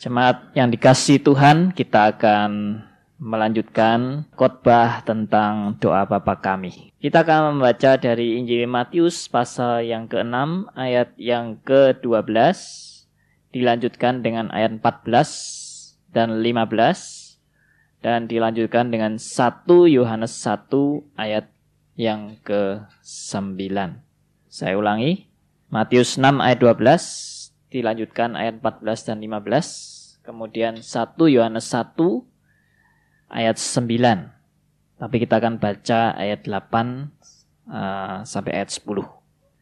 Jemaat yang dikasih Tuhan, kita akan melanjutkan khotbah tentang doa Bapa kami. Kita akan membaca dari Injil Matius pasal yang ke-6 ayat yang ke-12 dilanjutkan dengan ayat 14 dan 15 dan dilanjutkan dengan 1 Yohanes 1 ayat yang ke-9. Saya ulangi. Matius 6 ayat 12 dilanjutkan ayat 14 dan 15. Kemudian 1 Yohanes 1 ayat 9. Tapi kita akan baca ayat 8 uh, eh, sampai ayat 10.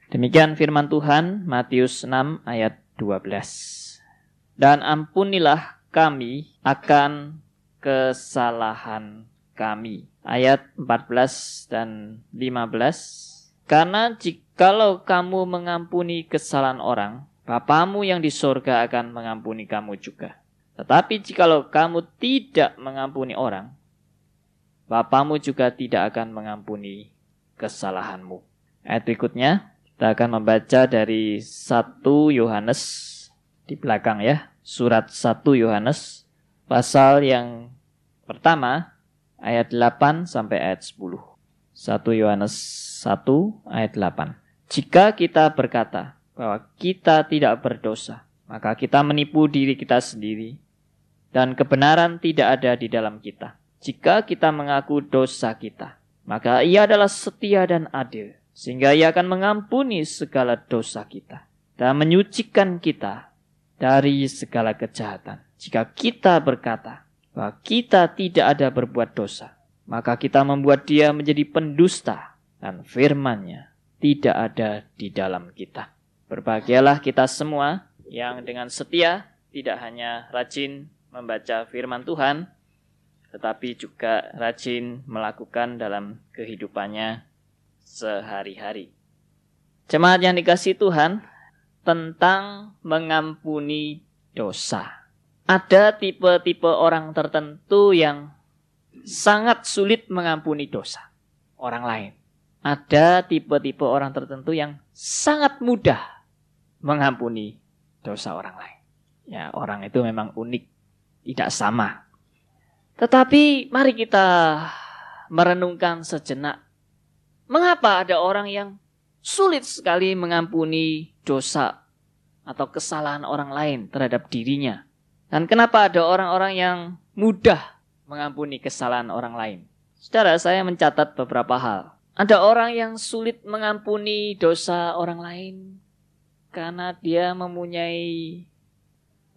Demikian firman Tuhan Matius 6 ayat 12. Dan ampunilah kami akan kesalahan kami. Ayat 14 dan 15. Karena jikalau kamu mengampuni kesalahan orang, Bapamu yang di sorga akan mengampuni kamu juga. Tetapi jikalau kamu tidak mengampuni orang, Bapamu juga tidak akan mengampuni kesalahanmu. Ayat berikutnya, kita akan membaca dari 1 Yohanes di belakang ya. Surat 1 Yohanes, pasal yang pertama, ayat 8 sampai ayat 10. 1 Yohanes 1 ayat 8. Jika kita berkata bahwa kita tidak berdosa, maka kita menipu diri kita sendiri dan kebenaran tidak ada di dalam kita. Jika kita mengaku dosa kita, maka ia adalah setia dan adil, sehingga ia akan mengampuni segala dosa kita dan menyucikan kita dari segala kejahatan. Jika kita berkata bahwa kita tidak ada berbuat dosa, maka kita membuat dia menjadi pendusta dan firmannya tidak ada di dalam kita. Berbahagialah kita semua yang dengan setia tidak hanya rajin membaca firman Tuhan, tetapi juga rajin melakukan dalam kehidupannya sehari-hari. Jemaat yang dikasih Tuhan, tentang mengampuni dosa. Ada tipe-tipe orang tertentu yang sangat sulit mengampuni dosa orang lain. Ada tipe-tipe orang tertentu yang sangat mudah mengampuni dosa orang lain. Ya, orang itu memang unik tidak sama. Tetapi mari kita merenungkan sejenak. Mengapa ada orang yang sulit sekali mengampuni dosa atau kesalahan orang lain terhadap dirinya? Dan kenapa ada orang-orang yang mudah mengampuni kesalahan orang lain? Saudara, saya mencatat beberapa hal. Ada orang yang sulit mengampuni dosa orang lain karena dia mempunyai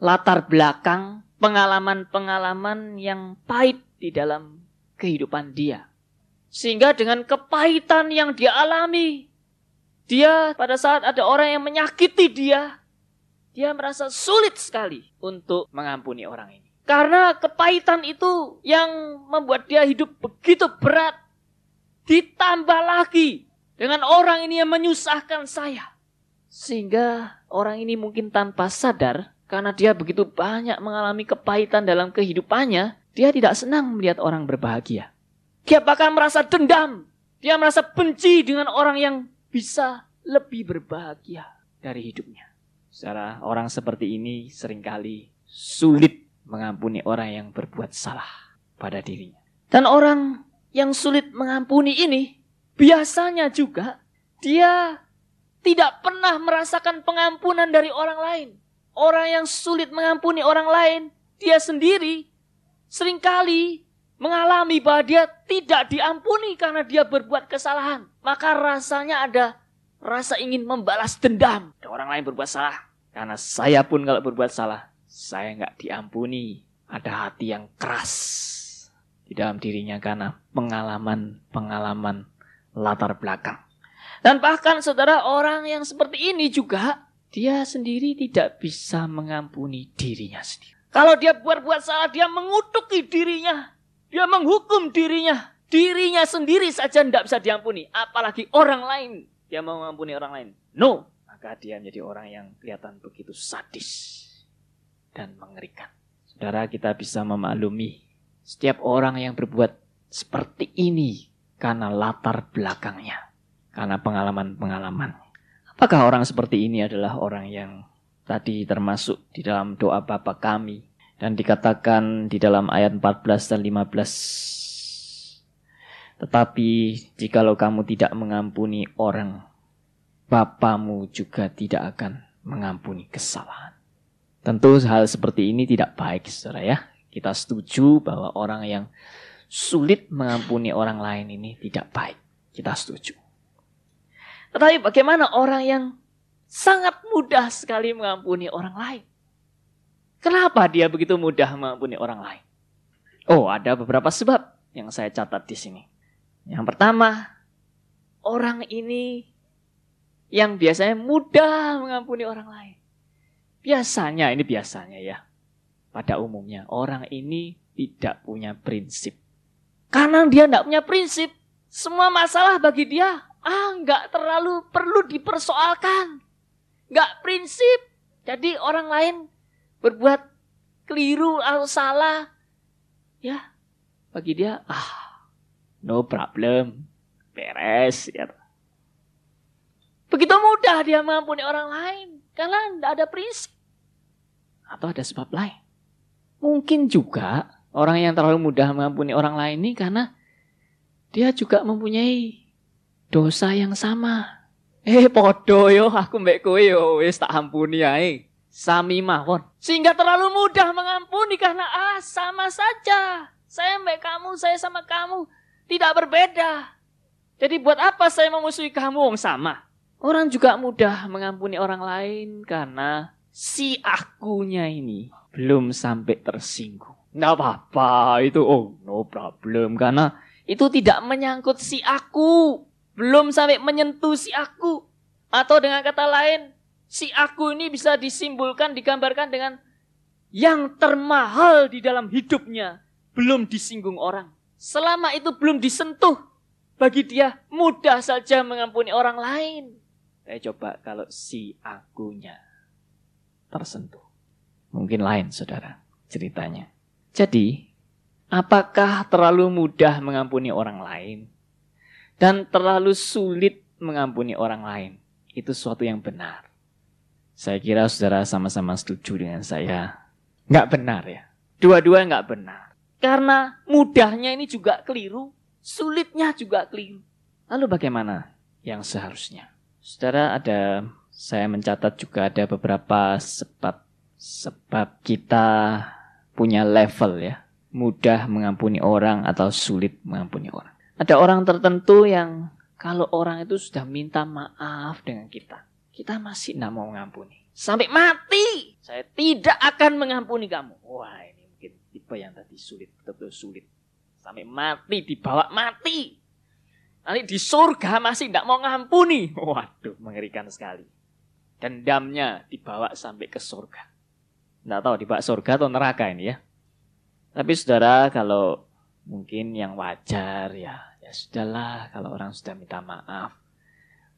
latar belakang pengalaman-pengalaman yang pahit di dalam kehidupan dia. Sehingga dengan kepahitan yang dia alami, dia pada saat ada orang yang menyakiti dia, dia merasa sulit sekali untuk mengampuni orang ini. Karena kepahitan itu yang membuat dia hidup begitu berat. Ditambah lagi dengan orang ini yang menyusahkan saya. Sehingga orang ini mungkin tanpa sadar karena dia begitu banyak mengalami kepahitan dalam kehidupannya, dia tidak senang melihat orang berbahagia. Dia bahkan merasa dendam. Dia merasa benci dengan orang yang bisa lebih berbahagia dari hidupnya. Secara orang seperti ini sering kali sulit mengampuni orang yang berbuat salah pada dirinya. Dan orang yang sulit mengampuni ini biasanya juga dia tidak pernah merasakan pengampunan dari orang lain. Orang yang sulit mengampuni orang lain, dia sendiri sering kali mengalami bahwa dia tidak diampuni karena dia berbuat kesalahan. Maka rasanya ada rasa ingin membalas dendam. Orang lain berbuat salah. Karena saya pun kalau berbuat salah, saya nggak diampuni. Ada hati yang keras di dalam dirinya karena pengalaman-pengalaman latar belakang. Dan bahkan saudara orang yang seperti ini juga dia sendiri tidak bisa mengampuni dirinya sendiri. Kalau dia buat-buat salah, dia mengutuki dirinya. Dia menghukum dirinya. Dirinya sendiri saja tidak bisa diampuni. Apalagi orang lain. Dia mau mengampuni orang lain. No. Maka dia menjadi orang yang kelihatan begitu sadis. Dan mengerikan. Saudara kita bisa memaklumi. Setiap orang yang berbuat seperti ini. Karena latar belakangnya. Karena pengalaman-pengalaman. Apakah orang seperti ini adalah orang yang tadi termasuk di dalam doa Bapa kami Dan dikatakan di dalam ayat 14 dan 15. Tetapi jikalau kamu tidak mengampuni orang, Bapamu juga tidak akan mengampuni kesalahan. Tentu hal seperti ini tidak baik, saudara ya. Kita setuju bahwa orang yang sulit mengampuni orang lain ini tidak baik. Kita setuju. Tetapi bagaimana orang yang sangat mudah sekali mengampuni orang lain? Kenapa dia begitu mudah mengampuni orang lain? Oh, ada beberapa sebab yang saya catat di sini. Yang pertama, orang ini yang biasanya mudah mengampuni orang lain. Biasanya, ini biasanya ya. Pada umumnya, orang ini tidak punya prinsip. Karena dia tidak punya prinsip, semua masalah bagi dia ah nggak terlalu perlu dipersoalkan, nggak prinsip. Jadi orang lain berbuat keliru atau salah, ya bagi dia ah no problem, beres ya. Begitu mudah dia mengampuni orang lain karena tidak ada prinsip atau ada sebab lain. Mungkin juga Orang yang terlalu mudah mengampuni orang lain ini karena dia juga mempunyai dosa yang sama. Eh podo yo aku mbek kowe yo wis tak ampuni ae. Sami mawon. Sehingga terlalu mudah mengampuni karena ah sama saja. Saya mbek kamu, saya sama kamu tidak berbeda. Jadi buat apa saya memusuhi kamu wong sama? Orang juga mudah mengampuni orang lain karena si akunya ini belum sampai tersinggung. Nggak apa-apa, itu oh no problem. Karena itu tidak menyangkut si aku. Belum sampai menyentuh si aku. Atau dengan kata lain, si aku ini bisa disimbolkan, digambarkan dengan yang termahal di dalam hidupnya. Belum disinggung orang. Selama itu belum disentuh, bagi dia mudah saja mengampuni orang lain. Saya coba kalau si akunya tersentuh. Mungkin lain saudara ceritanya. Jadi, apakah terlalu mudah mengampuni orang lain dan terlalu sulit mengampuni orang lain? Itu suatu yang benar. Saya kira saudara sama-sama setuju dengan saya. Nggak benar ya. Dua-dua nggak benar. Karena mudahnya ini juga keliru, sulitnya juga keliru. Lalu bagaimana yang seharusnya? Saudara ada, saya mencatat juga ada beberapa sebab sebab kita punya level ya. Mudah mengampuni orang atau sulit mengampuni orang. Ada orang tertentu yang kalau orang itu sudah minta maaf dengan kita. Kita masih tidak mau mengampuni. Sampai mati. Saya tidak akan mengampuni kamu. Wah ini mungkin tipe yang tadi sulit. Betul-betul sulit. Sampai mati, dibawa mati. Nanti di surga masih tidak mau mengampuni. Waduh, mengerikan sekali. Dendamnya dibawa sampai ke surga. Tidak tahu di bak surga atau neraka ini ya. Tapi saudara kalau mungkin yang wajar ya, ya sudahlah kalau orang sudah minta maaf,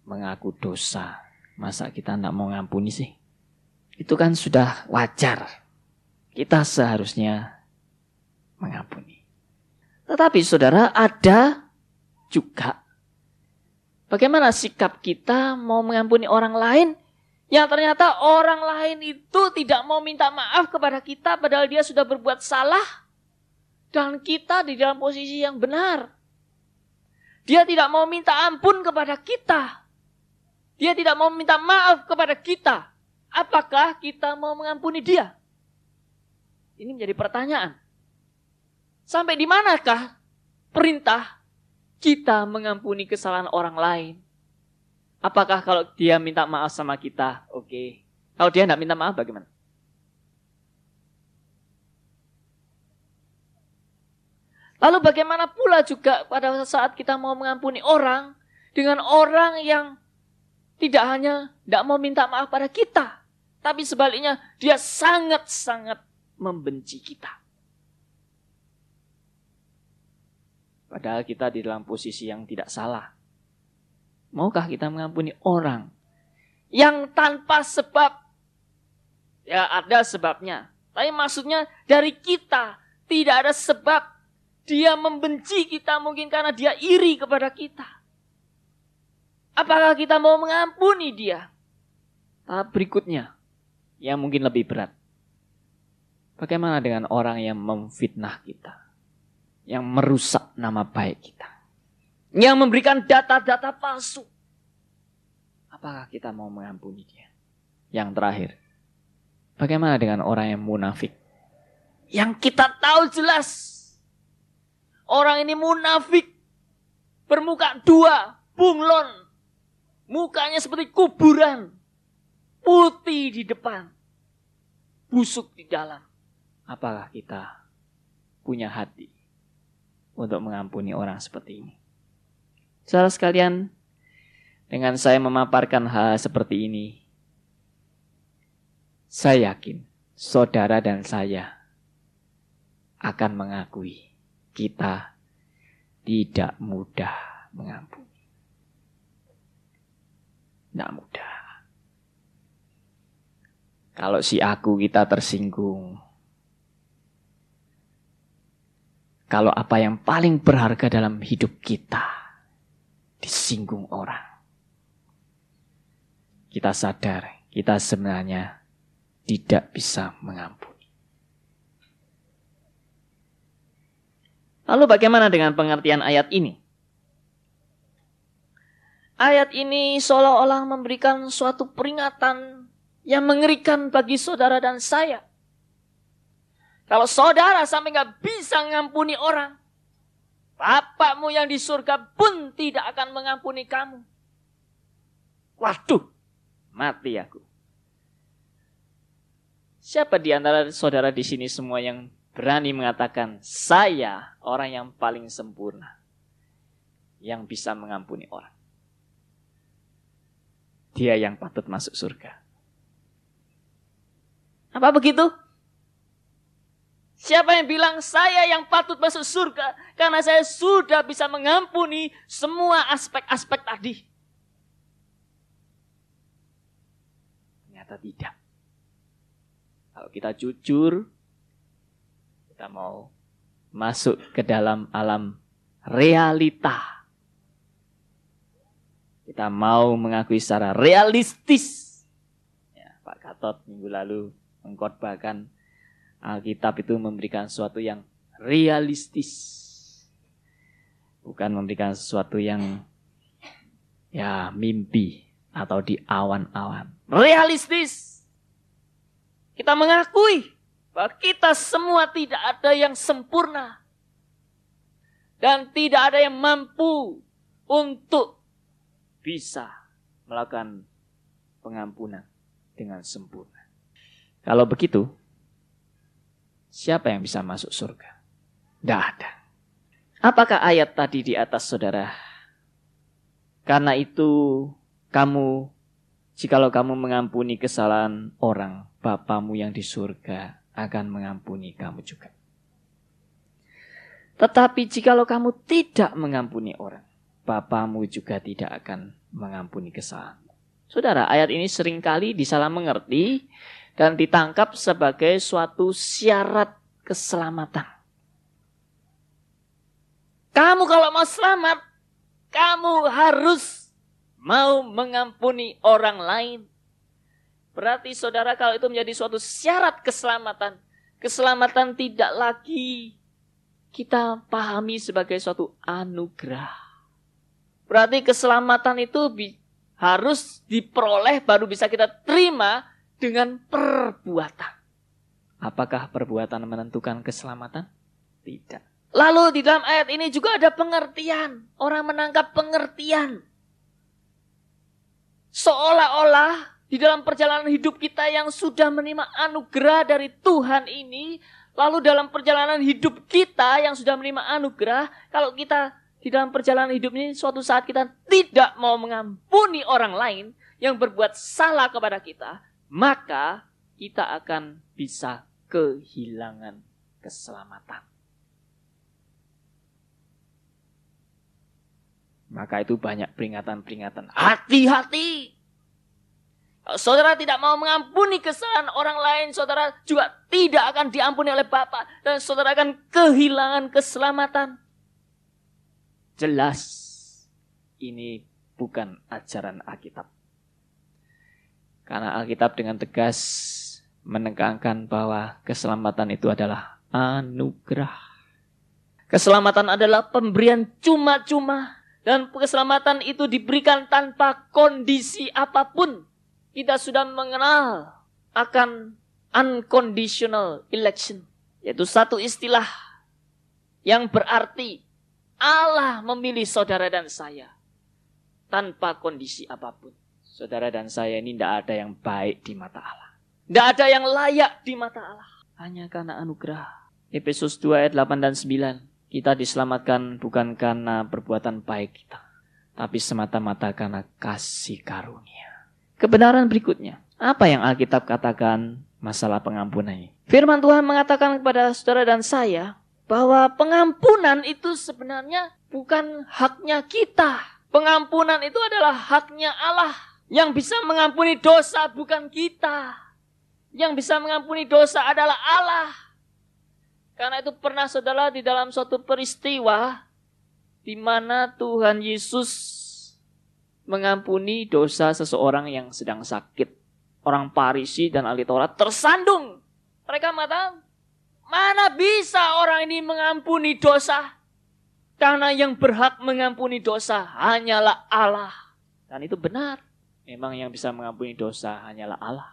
mengaku dosa, masa kita tidak mau ngampuni sih? Itu kan sudah wajar. Kita seharusnya mengampuni. Tetapi saudara ada juga bagaimana sikap kita mau mengampuni orang lain yang ternyata orang lain itu tidak mau minta maaf kepada kita padahal dia sudah berbuat salah. Dan kita di dalam posisi yang benar. Dia tidak mau minta ampun kepada kita. Dia tidak mau minta maaf kepada kita. Apakah kita mau mengampuni dia? Ini menjadi pertanyaan. Sampai di manakah perintah kita mengampuni kesalahan orang lain? Apakah kalau dia minta maaf sama kita, oke. Okay. Kalau dia tidak minta maaf bagaimana? Lalu bagaimana pula juga pada saat kita mau mengampuni orang dengan orang yang tidak hanya tidak mau minta maaf pada kita, tapi sebaliknya dia sangat-sangat membenci kita. Padahal kita di dalam posisi yang tidak salah. Maukah kita mengampuni orang yang tanpa sebab? Ya ada sebabnya. Tapi maksudnya dari kita tidak ada sebab dia membenci kita mungkin karena dia iri kepada kita. Apakah kita mau mengampuni dia? Tahap berikutnya yang mungkin lebih berat. Bagaimana dengan orang yang memfitnah kita? Yang merusak nama baik kita? Yang memberikan data-data palsu? Apakah kita mau mengampuni dia? Yang terakhir, bagaimana dengan orang yang munafik? Yang kita tahu jelas, orang ini munafik, bermuka dua, bunglon, mukanya seperti kuburan, putih di depan, busuk di dalam. Apakah kita punya hati untuk mengampuni orang seperti ini? Saudara sekalian, dengan saya memaparkan hal seperti ini, saya yakin saudara dan saya akan mengakui kita tidak mudah mengampuni. Tidak mudah. Kalau si aku kita tersinggung, kalau apa yang paling berharga dalam hidup kita disinggung orang. Kita sadar kita sebenarnya tidak bisa mengampuni. Lalu bagaimana dengan pengertian ayat ini? Ayat ini seolah-olah memberikan suatu peringatan yang mengerikan bagi saudara dan saya. Kalau saudara sampai nggak bisa mengampuni orang, Bapakmu yang di surga pun tidak akan mengampuni kamu. Waduh, mati aku. Siapa di antara saudara di sini semua yang berani mengatakan saya orang yang paling sempurna yang bisa mengampuni orang? Dia yang patut masuk surga. Apa begitu? Siapa yang bilang saya yang patut masuk surga karena saya sudah bisa mengampuni semua aspek-aspek tadi? Ternyata tidak. Kalau kita jujur, kita mau masuk ke dalam alam realita. Kita mau mengakui secara realistis. Ya, Pak Gatot minggu lalu mengkhotbahkan Alkitab itu memberikan sesuatu yang realistis. Bukan memberikan sesuatu yang ya mimpi atau di awan-awan. Realistis. Kita mengakui bahwa kita semua tidak ada yang sempurna. Dan tidak ada yang mampu untuk bisa melakukan pengampunan dengan sempurna. Kalau begitu, Siapa yang bisa masuk surga? Tidak ada. Apakah ayat tadi di atas saudara? Karena itu kamu, jikalau kamu mengampuni kesalahan orang, Bapamu yang di surga akan mengampuni kamu juga. Tetapi jikalau kamu tidak mengampuni orang, Bapamu juga tidak akan mengampuni kesalahan. Saudara, ayat ini sering kali disalah mengerti dan ditangkap sebagai suatu syarat keselamatan. Kamu kalau mau selamat, kamu harus mau mengampuni orang lain. Berarti saudara kalau itu menjadi suatu syarat keselamatan, keselamatan tidak lagi kita pahami sebagai suatu anugerah. Berarti keselamatan itu harus diperoleh baru bisa kita terima dengan perbuatan. Apakah perbuatan menentukan keselamatan? Tidak. Lalu di dalam ayat ini juga ada pengertian. Orang menangkap pengertian. Seolah-olah di dalam perjalanan hidup kita yang sudah menerima anugerah dari Tuhan ini, lalu dalam perjalanan hidup kita yang sudah menerima anugerah, kalau kita di dalam perjalanan hidup ini suatu saat kita tidak mau mengampuni orang lain yang berbuat salah kepada kita, maka kita akan bisa kehilangan keselamatan. Maka itu banyak peringatan-peringatan. Hati-hati. Kalau saudara tidak mau mengampuni kesalahan orang lain, saudara juga tidak akan diampuni oleh Bapa dan saudara akan kehilangan keselamatan. Jelas ini bukan ajaran Alkitab. Karena Alkitab dengan tegas menekankan bahwa keselamatan itu adalah anugerah. Keselamatan adalah pemberian cuma-cuma dan keselamatan itu diberikan tanpa kondisi apa pun. Kita sudah mengenal akan unconditional election, yaitu satu istilah yang berarti Allah memilih saudara dan saya tanpa kondisi apa pun. Saudara dan saya ini tidak ada yang baik di mata Allah. Tidak ada yang layak di mata Allah. Hanya karena anugerah. Efesus 2 ayat 8 dan 9. Kita diselamatkan bukan karena perbuatan baik kita, tapi semata-mata karena kasih karunia. Kebenaran berikutnya, apa yang Alkitab katakan masalah pengampunan ini? Firman Tuhan mengatakan kepada saudara dan saya bahwa pengampunan itu sebenarnya bukan haknya kita. Pengampunan itu adalah haknya Allah. Yang bisa mengampuni dosa bukan kita. Yang bisa mengampuni dosa adalah Allah. Karena itu pernah saudara di dalam suatu peristiwa di mana Tuhan Yesus mengampuni dosa seseorang yang sedang sakit. Orang Parisi dan ahli Taurat tersandung. Mereka mengatakan, mana bisa orang ini mengampuni dosa? Karena yang berhak mengampuni dosa hanyalah Allah. Dan itu benar. Memang yang bisa mengampuni dosa hanyalah Allah.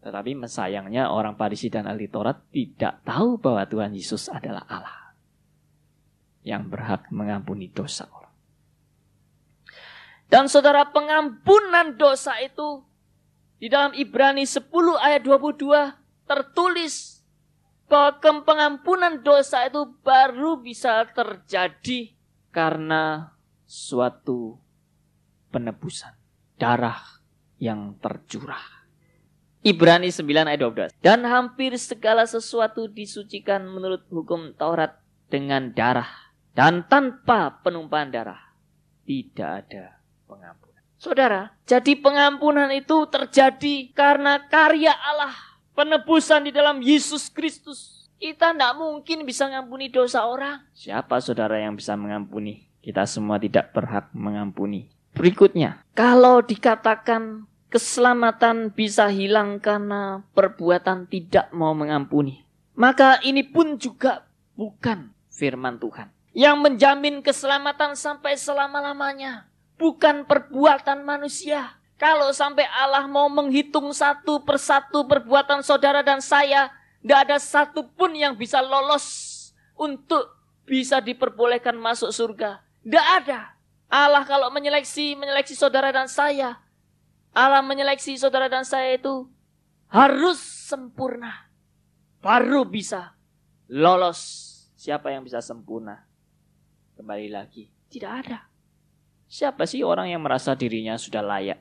Tetapi sayangnya orang Parisi dan ahli Taurat tidak tahu bahwa Tuhan Yesus adalah Allah yang berhak mengampuni dosa orang. Dan saudara pengampunan dosa itu di dalam Ibrani 10 ayat 22 tertulis bahwa pengampunan dosa itu baru bisa terjadi karena suatu penebusan darah yang tercurah. Ibrani 9 ayat 12. Dan hampir segala sesuatu disucikan menurut hukum Taurat dengan darah. Dan tanpa penumpahan darah tidak ada pengampunan. Saudara, jadi pengampunan itu terjadi karena karya Allah. Penebusan di dalam Yesus Kristus. Kita tidak mungkin bisa mengampuni dosa orang. Siapa saudara yang bisa mengampuni? Kita semua tidak berhak mengampuni. Berikutnya, kalau dikatakan keselamatan bisa hilang karena perbuatan tidak mau mengampuni. Maka ini pun juga bukan firman Tuhan. Yang menjamin keselamatan sampai selama-lamanya. Bukan perbuatan manusia. Kalau sampai Allah mau menghitung satu persatu perbuatan saudara dan saya, tidak ada satu pun yang bisa lolos untuk bisa diperbolehkan masuk surga. Tidak ada. Allah kalau menyeleksi, menyeleksi saudara dan saya, Allah menyeleksi saudara dan saya itu harus sempurna. Baru bisa lolos. Siapa yang bisa sempurna? Kembali lagi, tidak ada. Siapa sih orang yang merasa dirinya sudah layak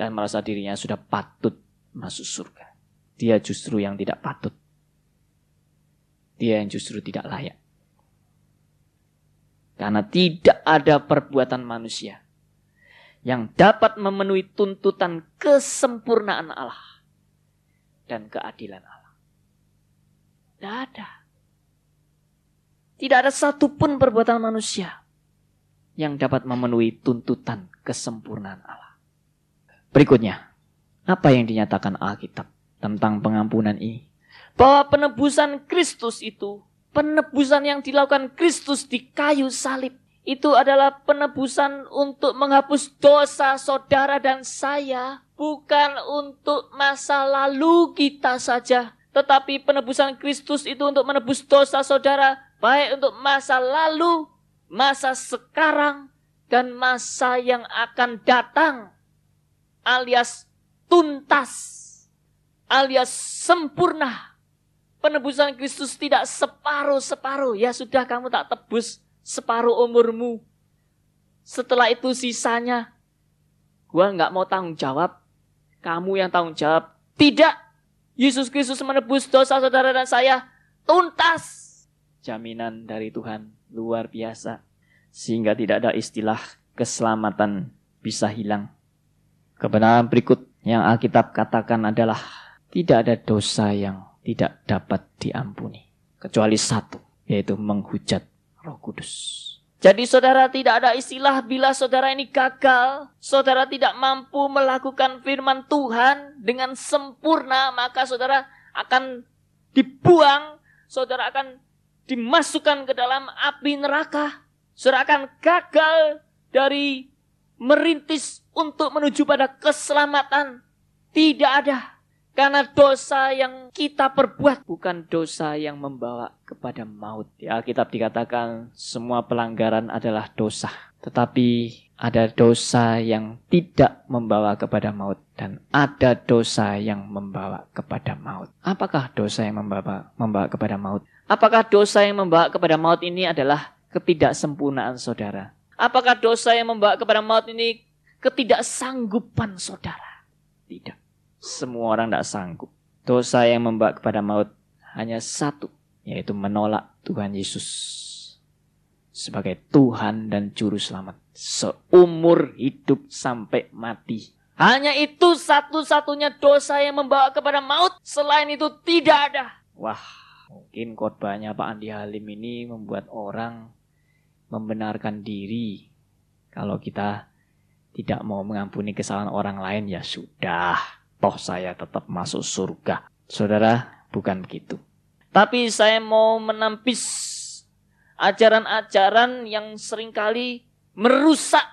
dan merasa dirinya sudah patut masuk surga? Dia justru yang tidak patut. Dia yang justru tidak layak. Karena tidak ada perbuatan manusia yang dapat memenuhi tuntutan kesempurnaan Allah dan keadilan Allah. Tidak ada. Tidak ada satupun perbuatan manusia yang dapat memenuhi tuntutan kesempurnaan Allah. Berikutnya, apa yang dinyatakan Alkitab tentang pengampunan ini? Bahwa penebusan Kristus itu, penebusan yang dilakukan Kristus di kayu salib, itu adalah penebusan untuk menghapus dosa saudara dan saya, bukan untuk masa lalu kita saja, tetapi penebusan Kristus itu untuk menebus dosa saudara, baik untuk masa lalu, masa sekarang, dan masa yang akan datang, alias tuntas, alias sempurna. Penebusan Kristus tidak separuh-separuh. Ya sudah kamu tak tebus separuh umurmu. Setelah itu sisanya, gua nggak mau tanggung jawab. Kamu yang tanggung jawab. Tidak. Yesus Kristus menebus dosa saudara dan saya tuntas. Jaminan dari Tuhan luar biasa. Sehingga tidak ada istilah keselamatan bisa hilang. Kebenaran berikut yang Alkitab katakan adalah tidak ada dosa yang tidak dapat diampuni. Kecuali satu, yaitu menghujat Roh Kudus. Jadi saudara tidak ada istilah bila saudara ini gagal, saudara tidak mampu melakukan firman Tuhan dengan sempurna, maka saudara akan dibuang, saudara akan dimasukkan ke dalam api neraka. Saudara akan gagal dari merintis untuk menuju pada keselamatan. Tidak ada. Karena dosa yang kita perbuat bukan dosa yang membawa kepada maut. Di Alkitab dikatakan semua pelanggaran adalah dosa. Tetapi ada dosa yang tidak membawa kepada maut dan ada dosa yang membawa kepada maut. Apakah dosa yang membawa membawa kepada maut? Apakah dosa yang membawa kepada maut ini adalah ketidaksempurnaan saudara? Apakah dosa yang membawa kepada maut ini ketidaksanggupan saudara? Tidak. Semua orang tidak sanggup. Dosa yang membawa kepada maut hanya satu, yaitu menolak Tuhan Yesus sebagai Tuhan dan Juru Selamat seumur hidup sampai mati. Hanya itu satu-satunya dosa yang membawa kepada maut. Selain itu tidak ada. Wah, mungkin khotbahnya Pak Andi Halim ini membuat orang membenarkan diri. Kalau kita tidak mau mengampuni kesalahan orang lain ya sudah toh saya tetap masuk surga. Saudara, bukan begitu. Tapi saya mau menampis ajaran-ajaran yang sering kali merusak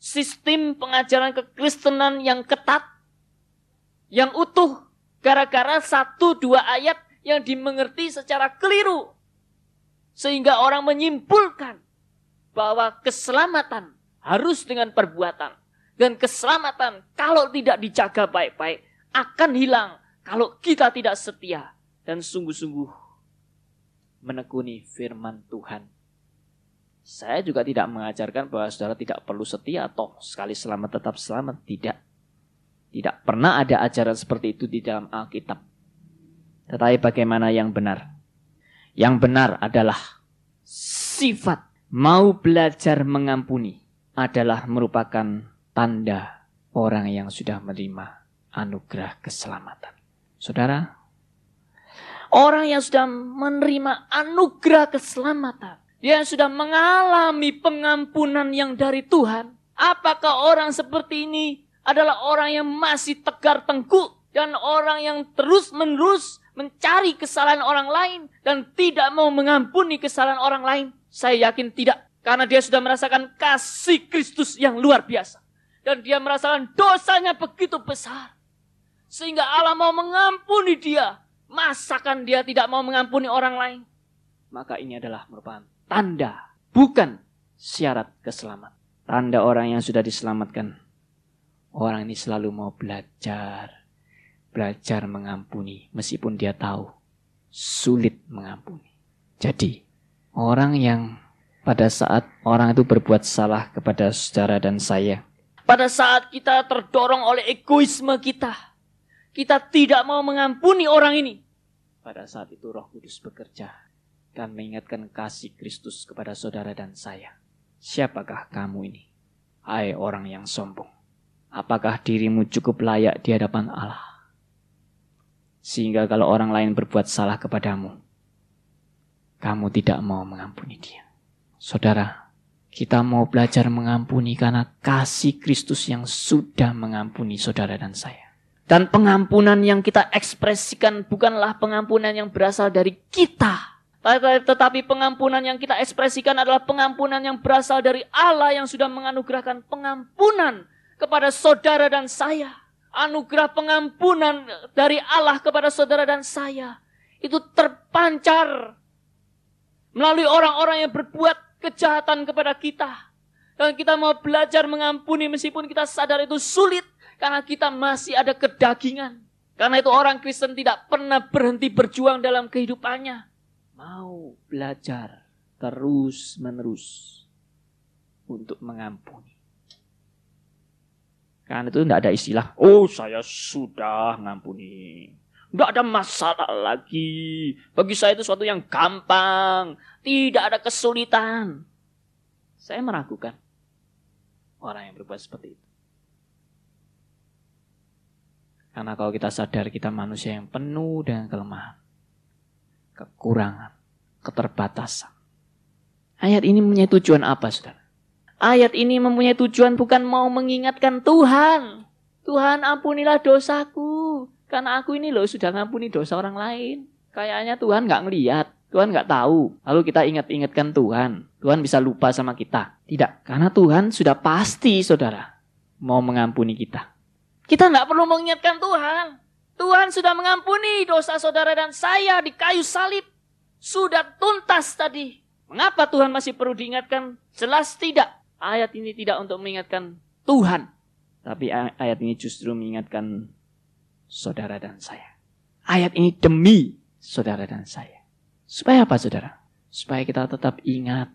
sistem pengajaran kekristenan yang ketat, yang utuh, gara-gara satu dua ayat yang dimengerti secara keliru. Sehingga orang menyimpulkan bahwa keselamatan harus dengan perbuatan. Dan keselamatan kalau tidak dijaga baik-baik akan hilang kalau kita tidak setia dan sungguh-sungguh menekuni firman Tuhan. Saya juga tidak mengajarkan bahwa saudara tidak perlu setia atau sekali selamat tetap selamat. Tidak. Tidak pernah ada ajaran seperti itu di dalam Alkitab. Tetapi bagaimana yang benar? Yang benar adalah sifat mau belajar mengampuni adalah merupakan tanda orang yang sudah menerima anugerah keselamatan. Saudara, orang yang sudah menerima anugerah keselamatan, dia sudah mengalami pengampunan yang dari Tuhan, apakah orang seperti ini adalah orang yang masih tegar tengkuk dan orang yang terus-menerus mencari kesalahan orang lain dan tidak mau mengampuni kesalahan orang lain? Saya yakin tidak, karena dia sudah merasakan kasih Kristus yang luar biasa. Dan dia merasakan dosanya begitu besar. Sehingga Allah mau mengampuni dia. Masakan dia tidak mau mengampuni orang lain? Maka ini adalah merupakan tanda. Bukan syarat keselamatan. Tanda orang yang sudah diselamatkan. Orang ini selalu mau belajar. Belajar mengampuni. Meskipun dia tahu sulit mengampuni. Jadi orang yang pada saat orang itu berbuat salah kepada saudara dan saya pada saat kita terdorong oleh egoisme kita, kita tidak mau mengampuni orang ini. Pada saat itu Roh Kudus bekerja dan mengingatkan kasih Kristus kepada saudara dan saya. Siapakah kamu ini? Hai orang yang sombong. Apakah dirimu cukup layak di hadapan Allah? Sehingga kalau orang lain berbuat salah kepadamu, kamu tidak mau mengampuni dia. Saudara, kita mau belajar mengampuni karena kasih Kristus yang sudah mengampuni saudara dan saya. Dan pengampunan yang kita ekspresikan bukanlah pengampunan yang berasal dari kita. Tetapi pengampunan yang kita ekspresikan adalah pengampunan yang berasal dari Allah yang sudah menganugerahkan pengampunan kepada saudara dan saya. Anugerah pengampunan dari Allah kepada saudara dan saya. Itu terpancar melalui orang-orang yang berbuat kejahatan kepada kita. Dan kita mau belajar mengampuni meskipun kita sadar itu sulit. Karena kita masih ada kedagingan. Karena itu orang Kristen tidak pernah berhenti berjuang dalam kehidupannya. Mau belajar terus menerus untuk mengampuni. Karena itu tidak ada istilah, oh saya sudah mengampuni. Tidak ada masalah lagi. Bagi saya itu suatu yang gampang. Tidak ada kesulitan. Saya meragukan orang yang berbuat seperti itu. Karena kalau kita sadar kita manusia yang penuh dengan kelemahan, kekurangan, keterbatasan. Ayat ini mempunyai tujuan apa, saudara? Ayat ini mempunyai tujuan bukan mau mengingatkan Tuhan. Tuhan ampunilah dosaku. Karena aku ini loh sudah ngampuni dosa orang lain. Kayaknya Tuhan nggak ngeliat. Tuhan nggak tahu. Lalu kita ingat-ingatkan Tuhan. Tuhan bisa lupa sama kita. Tidak. Karena Tuhan sudah pasti, saudara, mau mengampuni kita. Kita nggak perlu mengingatkan Tuhan. Tuhan sudah mengampuni dosa saudara dan saya di kayu salib. Sudah tuntas tadi. Mengapa Tuhan masih perlu diingatkan? Jelas tidak. Ayat ini tidak untuk mengingatkan Tuhan. Tapi ayat ini justru mengingatkan saudara dan saya. Ayat ini demi saudara dan saya. Supaya apa saudara? Supaya kita tetap ingat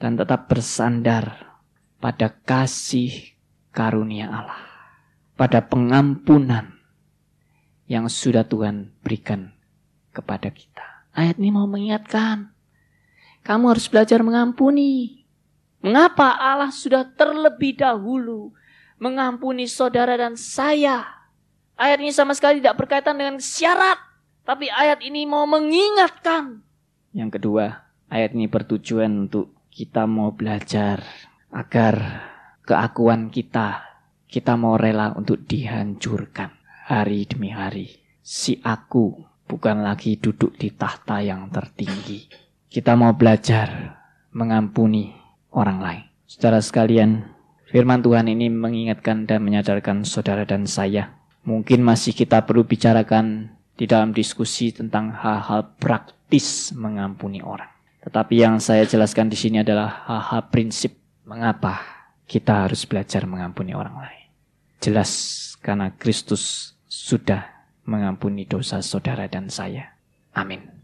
dan tetap bersandar pada kasih karunia Allah. Pada pengampunan yang sudah Tuhan berikan kepada kita. Ayat ini mau mengingatkan. Kamu harus belajar mengampuni. Mengapa Allah sudah terlebih dahulu mengampuni saudara dan saya? Ayat ini sama sekali tidak berkaitan dengan syarat. Tapi ayat ini mau mengingatkan yang kedua, ayat ini bertujuan untuk kita mau belajar agar keakuan kita, kita mau rela untuk dihancurkan hari demi hari. Si aku bukan lagi duduk di tahta yang tertinggi. Kita mau belajar mengampuni orang lain. Saudara sekalian, firman Tuhan ini mengingatkan dan menyadarkan saudara dan saya. Mungkin masih kita perlu bicarakan di dalam diskusi tentang hal-hal praktis mengampuni orang. Tetapi yang saya jelaskan di sini adalah hal-hal prinsip mengapa kita harus belajar mengampuni orang lain. Jelas karena Kristus sudah mengampuni dosa saudara dan saya. Amin.